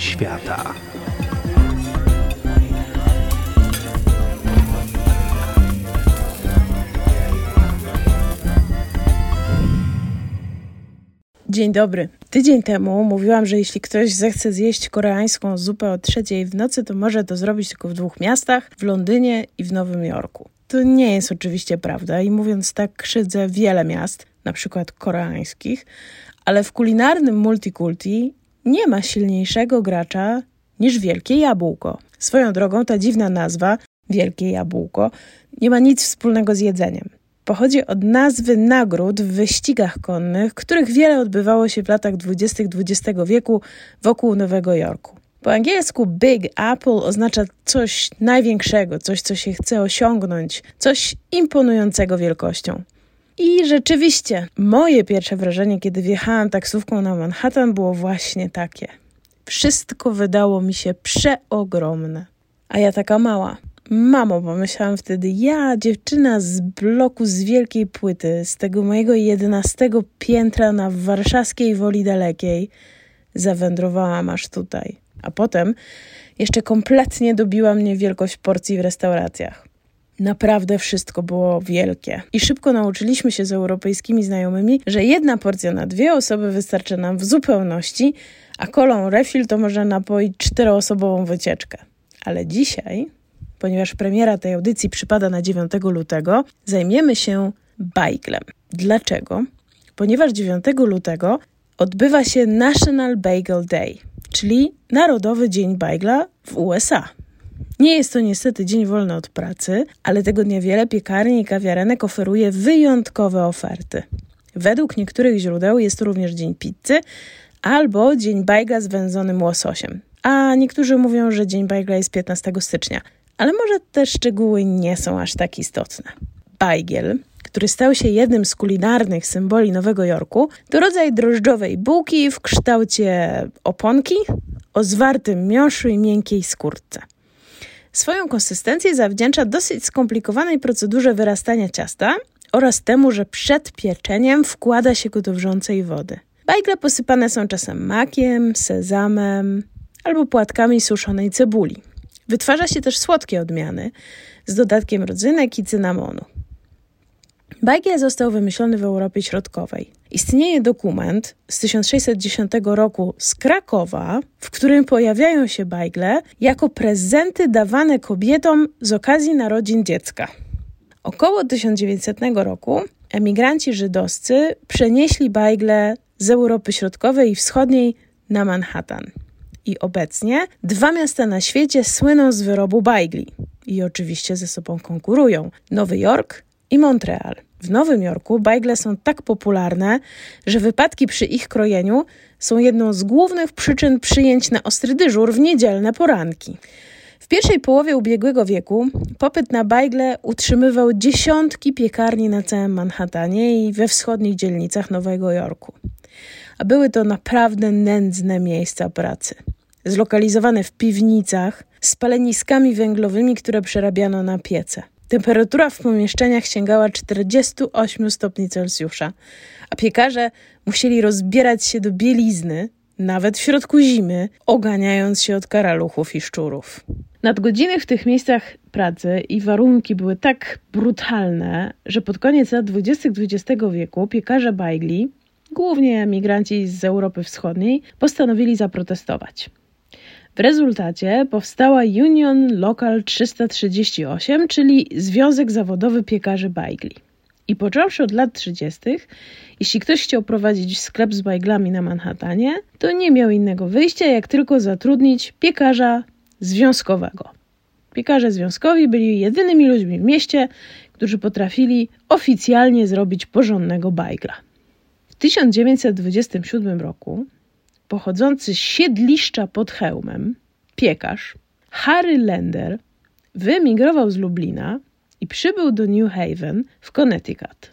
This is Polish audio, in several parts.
świata. Dzień dobry. Tydzień temu mówiłam, że jeśli ktoś zechce zjeść koreańską zupę o trzeciej w nocy, to może to zrobić tylko w dwóch miastach w Londynie i w Nowym Jorku. To nie jest oczywiście prawda i mówiąc tak, krzywdzę wiele miast, na przykład koreańskich, ale w kulinarnym multikulti nie ma silniejszego gracza niż Wielkie Jabłko. Swoją drogą ta dziwna nazwa, Wielkie Jabłko, nie ma nic wspólnego z jedzeniem. Pochodzi od nazwy nagród w wyścigach konnych, których wiele odbywało się w latach 20. XX wieku wokół Nowego Jorku. Po angielsku Big Apple oznacza coś największego, coś, co się chce osiągnąć, coś imponującego wielkością. I rzeczywiście, moje pierwsze wrażenie, kiedy wjechałam taksówką na Manhattan, było właśnie takie. Wszystko wydało mi się przeogromne. A ja taka mała. Mamo, pomyślałam wtedy, ja, dziewczyna z bloku z wielkiej płyty, z tego mojego jedenastego piętra na warszawskiej woli dalekiej, zawędrowałam aż tutaj. A potem jeszcze kompletnie dobiła mnie wielkość porcji w restauracjach. Naprawdę wszystko było wielkie. I szybko nauczyliśmy się z europejskimi znajomymi, że jedna porcja na dwie osoby wystarczy nam w zupełności, a kolą refill to może napoić czteroosobową wycieczkę. Ale dzisiaj, ponieważ premiera tej audycji przypada na 9 lutego, zajmiemy się bajglem. Dlaczego? Ponieważ 9 lutego odbywa się National Bagel Day, czyli Narodowy Dzień Bajgla w USA. Nie jest to niestety dzień wolny od pracy, ale tego dnia wiele piekarni i kawiarenek oferuje wyjątkowe oferty. Według niektórych źródeł jest to również dzień pizzy albo dzień bajgla z wędzonym łososiem. A niektórzy mówią, że dzień bajgla jest 15 stycznia, ale może te szczegóły nie są aż tak istotne. Bajgiel, który stał się jednym z kulinarnych symboli Nowego Jorku, to rodzaj drożdżowej bułki w kształcie oponki o zwartym miąższu i miękkiej skórce. Swoją konsystencję zawdzięcza dosyć skomplikowanej procedurze wyrastania ciasta oraz temu, że przed pieczeniem wkłada się go do wrzącej wody. Bajgle posypane są czasem makiem, sezamem albo płatkami suszonej cebuli. Wytwarza się też słodkie odmiany z dodatkiem rodzynek i cynamonu. Bajgiel został wymyślony w Europie Środkowej. Istnieje dokument z 1610 roku z Krakowa, w którym pojawiają się bajgle jako prezenty dawane kobietom z okazji narodzin dziecka. Około 1900 roku emigranci żydowscy przenieśli bajgle z Europy Środkowej i Wschodniej na Manhattan. I obecnie dwa miasta na świecie słyną z wyrobu bajgli i oczywiście ze sobą konkurują: Nowy Jork i Montreal. W Nowym Jorku bajgle są tak popularne, że wypadki przy ich krojeniu są jedną z głównych przyczyn przyjęć na ostry dyżur w niedzielne poranki. W pierwszej połowie ubiegłego wieku popyt na bajgle utrzymywał dziesiątki piekarni na całym Manhattanie i we wschodnich dzielnicach Nowego Jorku. A były to naprawdę nędzne miejsca pracy. Zlokalizowane w piwnicach, z paleniskami węglowymi, które przerabiano na piece. Temperatura w pomieszczeniach sięgała 48 stopni Celsjusza, a piekarze musieli rozbierać się do bielizny, nawet w środku zimy, oganiając się od karaluchów i szczurów. Nadgodziny w tych miejscach pracy i warunki były tak brutalne, że pod koniec lat 20. XX wieku piekarze bajgli, głównie emigranci z Europy Wschodniej, postanowili zaprotestować. W rezultacie powstała Union Local 338, czyli Związek Zawodowy Piekarzy Bajgli. I począwszy od lat 30., jeśli ktoś chciał prowadzić sklep z bajglami na Manhattanie, to nie miał innego wyjścia, jak tylko zatrudnić piekarza związkowego. Piekarze związkowi byli jedynymi ludźmi w mieście, którzy potrafili oficjalnie zrobić porządnego bajgla. W 1927 roku pochodzący z siedliszcza pod hełmem, piekarz Harry Lender, wyemigrował z Lublina i przybył do New Haven w Connecticut,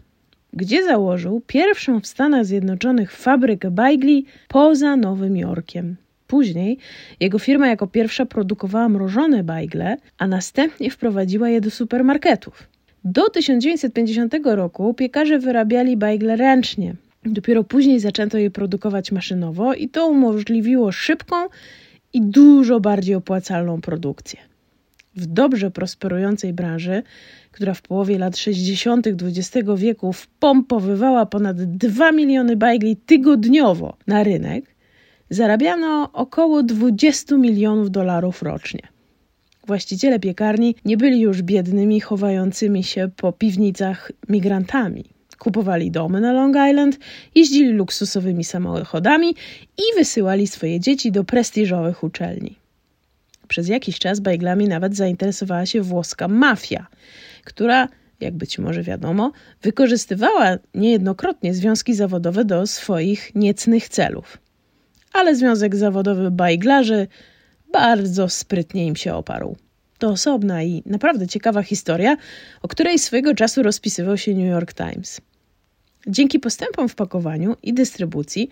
gdzie założył pierwszą w Stanach Zjednoczonych fabrykę bajgli poza Nowym Jorkiem. Później jego firma jako pierwsza produkowała mrożone bajgle, a następnie wprowadziła je do supermarketów. Do 1950 roku piekarze wyrabiali bajgle ręcznie, Dopiero później zaczęto je produkować maszynowo i to umożliwiło szybką i dużo bardziej opłacalną produkcję. W dobrze prosperującej branży, która w połowie lat 60. XX wieku wpompowywała ponad 2 miliony bajgli tygodniowo na rynek, zarabiano około 20 milionów dolarów rocznie. Właściciele piekarni nie byli już biednymi, chowającymi się po piwnicach migrantami. Kupowali domy na Long Island, jeździli luksusowymi samochodami i wysyłali swoje dzieci do prestiżowych uczelni. Przez jakiś czas bajglami nawet zainteresowała się włoska mafia, która, jak być może wiadomo, wykorzystywała niejednokrotnie związki zawodowe do swoich niecnych celów. Ale Związek Zawodowy Bajglarzy bardzo sprytnie im się oparł. To osobna i naprawdę ciekawa historia, o której swego czasu rozpisywał się New York Times. Dzięki postępom w pakowaniu i dystrybucji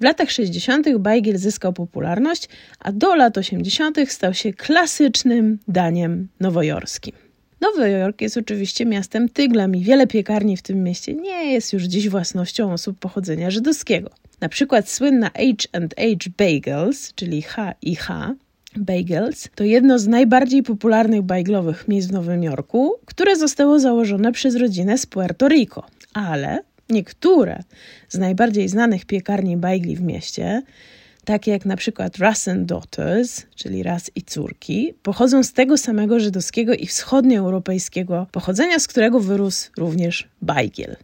w latach 60. bajgiel zyskał popularność, a do lat 80. stał się klasycznym daniem nowojorskim. Nowy Jork jest oczywiście miastem tyglem i wiele piekarni w tym mieście nie jest już dziś własnością osób pochodzenia żydowskiego. Na przykład słynna H&H Bagels, czyli H i H, Bagels to jedno z najbardziej popularnych bajglowych miejsc w Nowym Jorku, które zostało założone przez rodzinę z Puerto Rico. Ale niektóre z najbardziej znanych piekarni bajgli w mieście, takie jak na przykład Russ and Daughters, czyli Ras i córki, pochodzą z tego samego żydowskiego i wschodnioeuropejskiego pochodzenia, z którego wyrósł również bajgiel.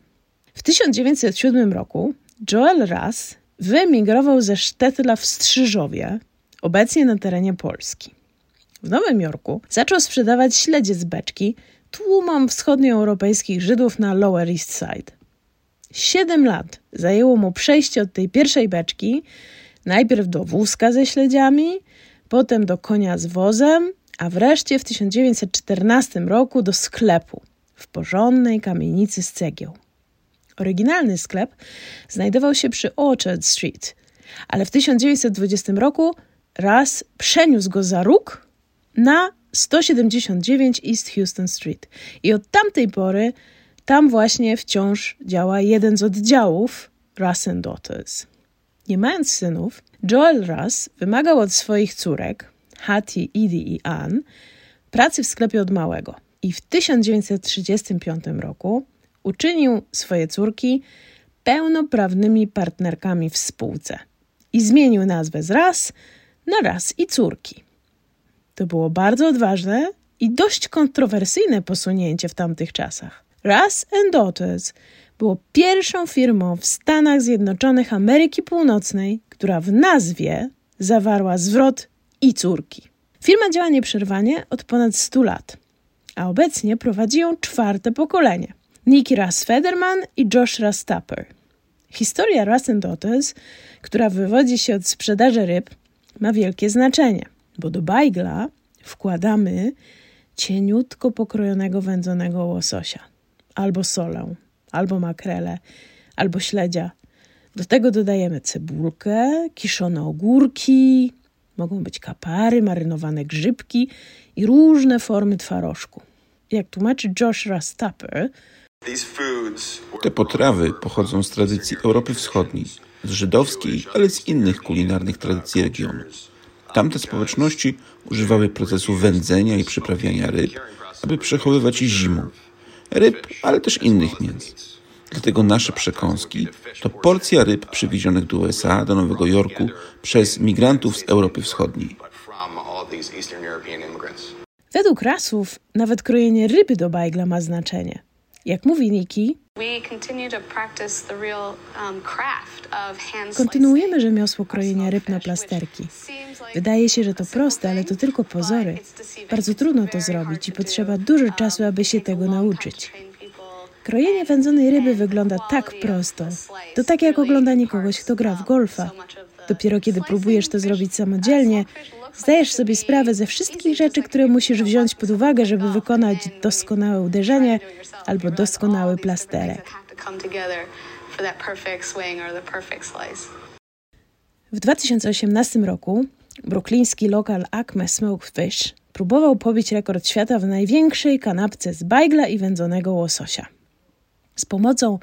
W 1907 roku Joel Ras wyemigrował ze Sztetla w Strzyżowie, obecnie na terenie Polski. W Nowym Jorku zaczął sprzedawać śledzie z beczki tłumom wschodnioeuropejskich Żydów na Lower East Side. Siedem lat zajęło mu przejście od tej pierwszej beczki, najpierw do wózka ze śledziami, potem do konia z wozem, a wreszcie w 1914 roku do sklepu w porządnej kamienicy z cegieł. Oryginalny sklep znajdował się przy Orchard Street, ale w 1920 roku raz przeniósł go za róg na 179 East Houston Street. I od tamtej pory tam właśnie wciąż działa jeden z oddziałów Russ and Daughters. Nie mając synów, Joel Russ wymagał od swoich córek, Hattie, Edie i Ann, pracy w sklepie od małego. I w 1935 roku uczynił swoje córki pełnoprawnymi partnerkami w spółce i zmienił nazwę z Ras na raz i córki. To było bardzo odważne i dość kontrowersyjne posunięcie w tamtych czasach. Ras and Daughters było pierwszą firmą w Stanach Zjednoczonych Ameryki Północnej, która w nazwie zawarła zwrot i córki. Firma działa nieprzerwanie od ponad 100 lat, a obecnie prowadzi ją czwarte pokolenie. Nicky Russ Federman i Josh Russ. Historia Russ and Daughters, która wywodzi się od sprzedaży ryb, ma wielkie znaczenie, bo do bajgla wkładamy cieniutko pokrojonego wędzonego łososia, albo solę, albo makrele, albo śledzia. Do tego dodajemy cebulkę, kiszone ogórki, mogą być kapary, marynowane grzybki i różne formy twarożku. Jak tłumaczy Josh Rastapper, te potrawy pochodzą z tradycji Europy Wschodniej z żydowskiej, ale z innych kulinarnych tradycji regionu. Tamte społeczności używały procesu wędzenia i przyprawiania ryb, aby przechowywać je zimą. Ryb, ale też innych mięs. Dlatego nasze przekąski to porcja ryb przywiezionych do USA, do Nowego Jorku przez migrantów z Europy Wschodniej. Według rasów nawet krojenie ryby do bajgla ma znaczenie. Jak mówi Niki, kontynuujemy rzemiosło krojenia ryb na plasterki. Wydaje się, że to proste, ale to tylko pozory. Bardzo trudno to zrobić i potrzeba dużo czasu, aby się tego nauczyć. Krojenie wędzonej ryby wygląda tak prosto. To tak jak oglądanie kogoś, kto gra w golfa. Dopiero kiedy próbujesz to zrobić samodzielnie, zdajesz sobie sprawę ze wszystkich rzeczy, które musisz wziąć pod uwagę, żeby wykonać doskonałe uderzenie albo doskonały plasterek. W 2018 roku brukliński lokal Acme Smoked Fish próbował pobić rekord świata w największej kanapce z bajgla i wędzonego łososia. Z pomocą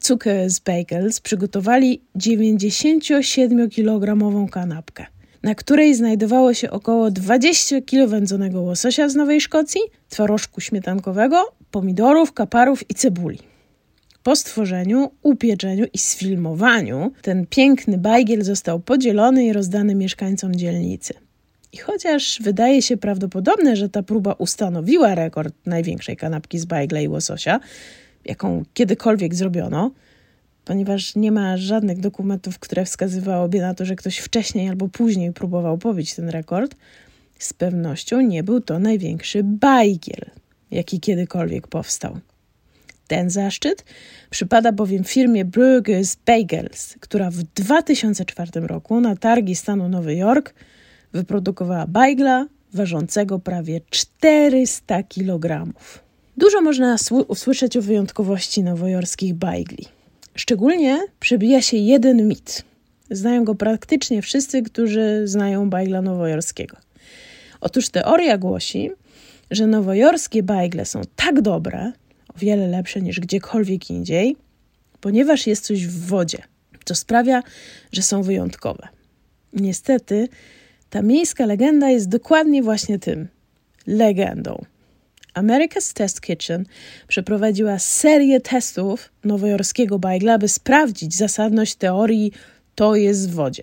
Zuckers Bagels przygotowali 97-kilogramową kanapkę. Na której znajdowało się około 20 kg wędzonego łososia z Nowej Szkocji, twarożku śmietankowego, pomidorów, kaparów i cebuli. Po stworzeniu, upieczeniu i sfilmowaniu ten piękny bajgiel został podzielony i rozdany mieszkańcom dzielnicy. I chociaż wydaje się prawdopodobne, że ta próba ustanowiła rekord największej kanapki z bajgla i łososia, jaką kiedykolwiek zrobiono, ponieważ nie ma żadnych dokumentów, które wskazywałyby na to, że ktoś wcześniej albo później próbował pobić ten rekord, z pewnością nie był to największy bajgiel, jaki kiedykolwiek powstał. Ten zaszczyt przypada bowiem firmie Bruegger's Bagels, która w 2004 roku na targi stanu Nowy Jork wyprodukowała bajgla ważącego prawie 400 kg. Dużo można usłyszeć o wyjątkowości nowojorskich bajgli. Szczególnie przebija się jeden mit. Znają go praktycznie wszyscy, którzy znają bajgla nowojorskiego. Otóż teoria głosi, że nowojorskie bajgle są tak dobre, o wiele lepsze niż gdziekolwiek indziej, ponieważ jest coś w wodzie, co sprawia, że są wyjątkowe. Niestety, ta miejska legenda jest dokładnie właśnie tym legendą. America's Test Kitchen przeprowadziła serię testów nowojorskiego bajgla, by sprawdzić zasadność teorii to jest w wodzie.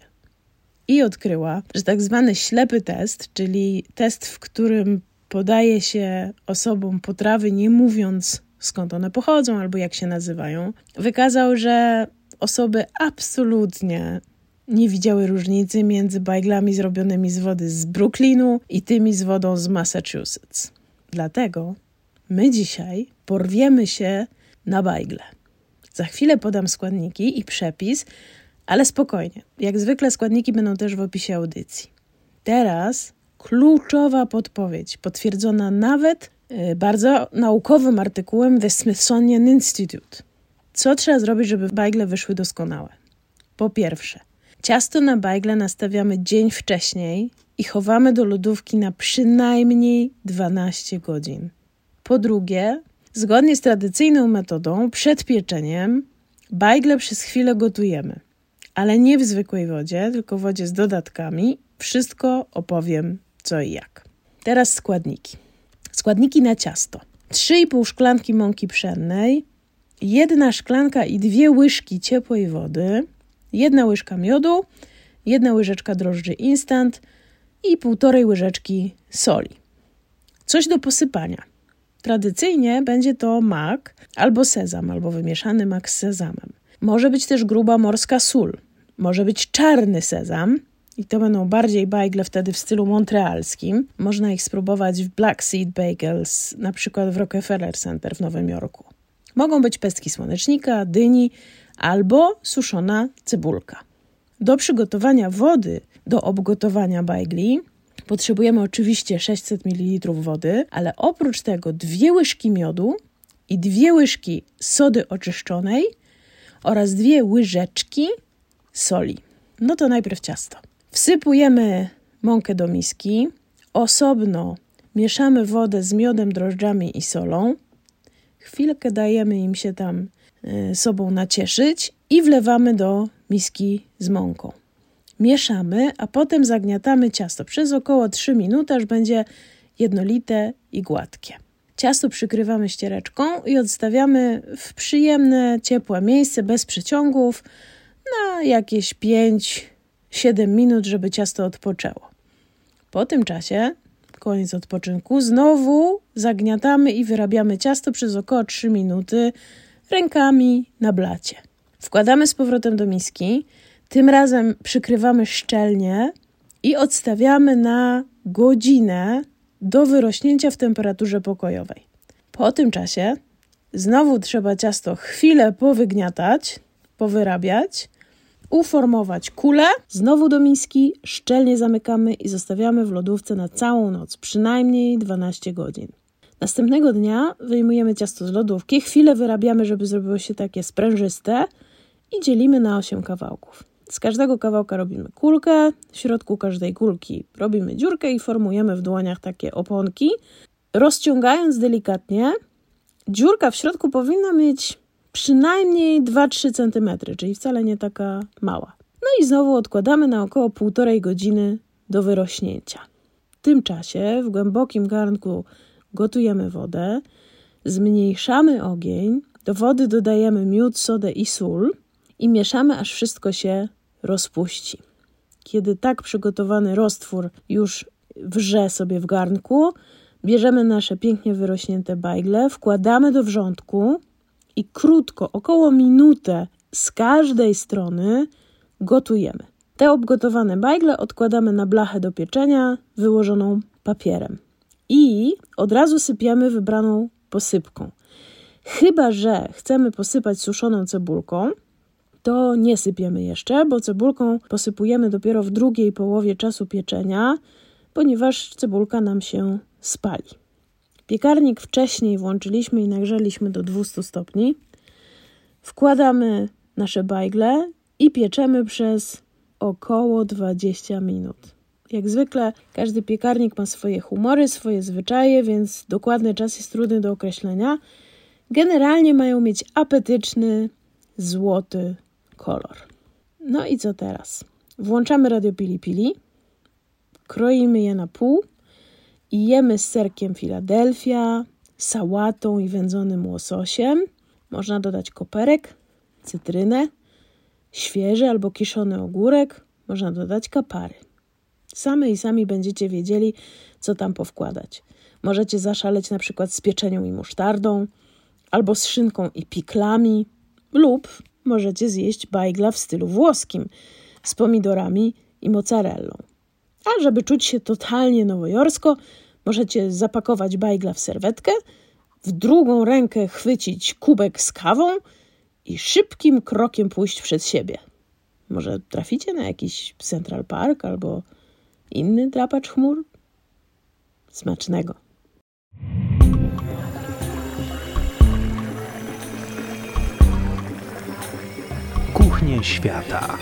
I odkryła, że tak zwany ślepy test, czyli test, w którym podaje się osobom potrawy, nie mówiąc skąd one pochodzą albo jak się nazywają, wykazał, że osoby absolutnie nie widziały różnicy między bajglami zrobionymi z wody z Brooklynu i tymi z wodą z Massachusetts. Dlatego my dzisiaj porwiemy się na bajgle. Za chwilę podam składniki i przepis, ale spokojnie. Jak zwykle składniki będą też w opisie audycji. Teraz kluczowa podpowiedź, potwierdzona nawet y, bardzo naukowym artykułem The Smithsonian Institute. Co trzeba zrobić, żeby bajgle wyszły doskonałe? Po pierwsze, ciasto na bajgle nastawiamy dzień wcześniej i chowamy do lodówki na przynajmniej 12 godzin. Po drugie, zgodnie z tradycyjną metodą, przed pieczeniem bajgle przez chwilę gotujemy, ale nie w zwykłej wodzie, tylko w wodzie z dodatkami. Wszystko opowiem co i jak. Teraz składniki. Składniki na ciasto. 3,5 szklanki mąki pszennej, jedna szklanka i dwie łyżki ciepłej wody, jedna łyżka miodu, jedna łyżeczka drożdży instant, i półtorej łyżeczki soli. Coś do posypania. Tradycyjnie będzie to mak albo sezam, albo wymieszany mak z sezamem. Może być też gruba morska sól. Może być czarny sezam, i to będą bardziej bajgle wtedy w stylu montrealskim. Można ich spróbować w Black Seed Bagels, na przykład w Rockefeller Center w Nowym Jorku. Mogą być pestki słonecznika, dyni albo suszona cebulka. Do przygotowania wody do obgotowania bajgli potrzebujemy oczywiście 600 ml wody, ale oprócz tego dwie łyżki miodu i dwie łyżki sody oczyszczonej oraz dwie łyżeczki soli. No to najpierw ciasto. Wsypujemy mąkę do miski, osobno mieszamy wodę z miodem, drożdżami i solą. Chwilkę dajemy im się tam sobą nacieszyć i wlewamy do miski z mąką. Mieszamy, a potem zagniatamy ciasto przez około 3 minuty, aż będzie jednolite i gładkie. Ciasto przykrywamy ściereczką i odstawiamy w przyjemne, ciepłe miejsce bez przeciągów na jakieś 5-7 minut, żeby ciasto odpoczęło. Po tym czasie, koniec odpoczynku, znowu zagniatamy i wyrabiamy ciasto przez około 3 minuty rękami na blacie. Wkładamy z powrotem do miski tym razem przykrywamy szczelnie i odstawiamy na godzinę do wyrośnięcia w temperaturze pokojowej. Po tym czasie znowu trzeba ciasto chwilę powygniatać, powyrabiać, uformować kulę, znowu do miski, szczelnie zamykamy i zostawiamy w lodówce na całą noc, przynajmniej 12 godzin. Następnego dnia wyjmujemy ciasto z lodówki, chwilę wyrabiamy, żeby zrobiło się takie sprężyste i dzielimy na 8 kawałków. Z każdego kawałka robimy kulkę, w środku każdej kulki robimy dziurkę i formujemy w dłoniach takie oponki. Rozciągając delikatnie, dziurka w środku powinna mieć przynajmniej 2-3 cm, czyli wcale nie taka mała. No i znowu odkładamy na około półtorej godziny do wyrośnięcia. W tym czasie w głębokim garnku gotujemy wodę, zmniejszamy ogień, do wody dodajemy miód, sodę i sól i mieszamy, aż wszystko się rozpuści. Kiedy tak przygotowany roztwór już wrze sobie w garnku, bierzemy nasze pięknie wyrośnięte bajgle, wkładamy do wrzątku i krótko, około minutę z każdej strony gotujemy. Te obgotowane bajgle odkładamy na blachę do pieczenia wyłożoną papierem i od razu sypiemy wybraną posypką. Chyba, że chcemy posypać suszoną cebulką, to nie sypiemy jeszcze, bo cebulką posypujemy dopiero w drugiej połowie czasu pieczenia, ponieważ cebulka nam się spali. Piekarnik wcześniej włączyliśmy i nagrzeliśmy do 200 stopni. Wkładamy nasze bajgle i pieczemy przez około 20 minut. Jak zwykle, każdy piekarnik ma swoje humory, swoje zwyczaje, więc dokładny czas jest trudny do określenia. Generalnie mają mieć apetyczny, złoty kolor. No i co teraz? Włączamy radio Pili Pili, kroimy je na pół i jemy z serkiem Philadelphia, sałatą i wędzonym łososiem. Można dodać koperek, cytrynę, świeży albo kiszony ogórek, można dodać kapary. Same i sami będziecie wiedzieli, co tam powkładać. Możecie zaszaleć na przykład z pieczenią i musztardą, albo z szynką i piklami, lub możecie zjeść bajgla w stylu włoskim z pomidorami i mozzarellą. A żeby czuć się totalnie nowojorsko, możecie zapakować bajgla w serwetkę, w drugą rękę chwycić kubek z kawą i szybkim krokiem pójść przed siebie. Może traficie na jakiś Central Park albo inny drapacz chmur? Smacznego. Kuchnie świata.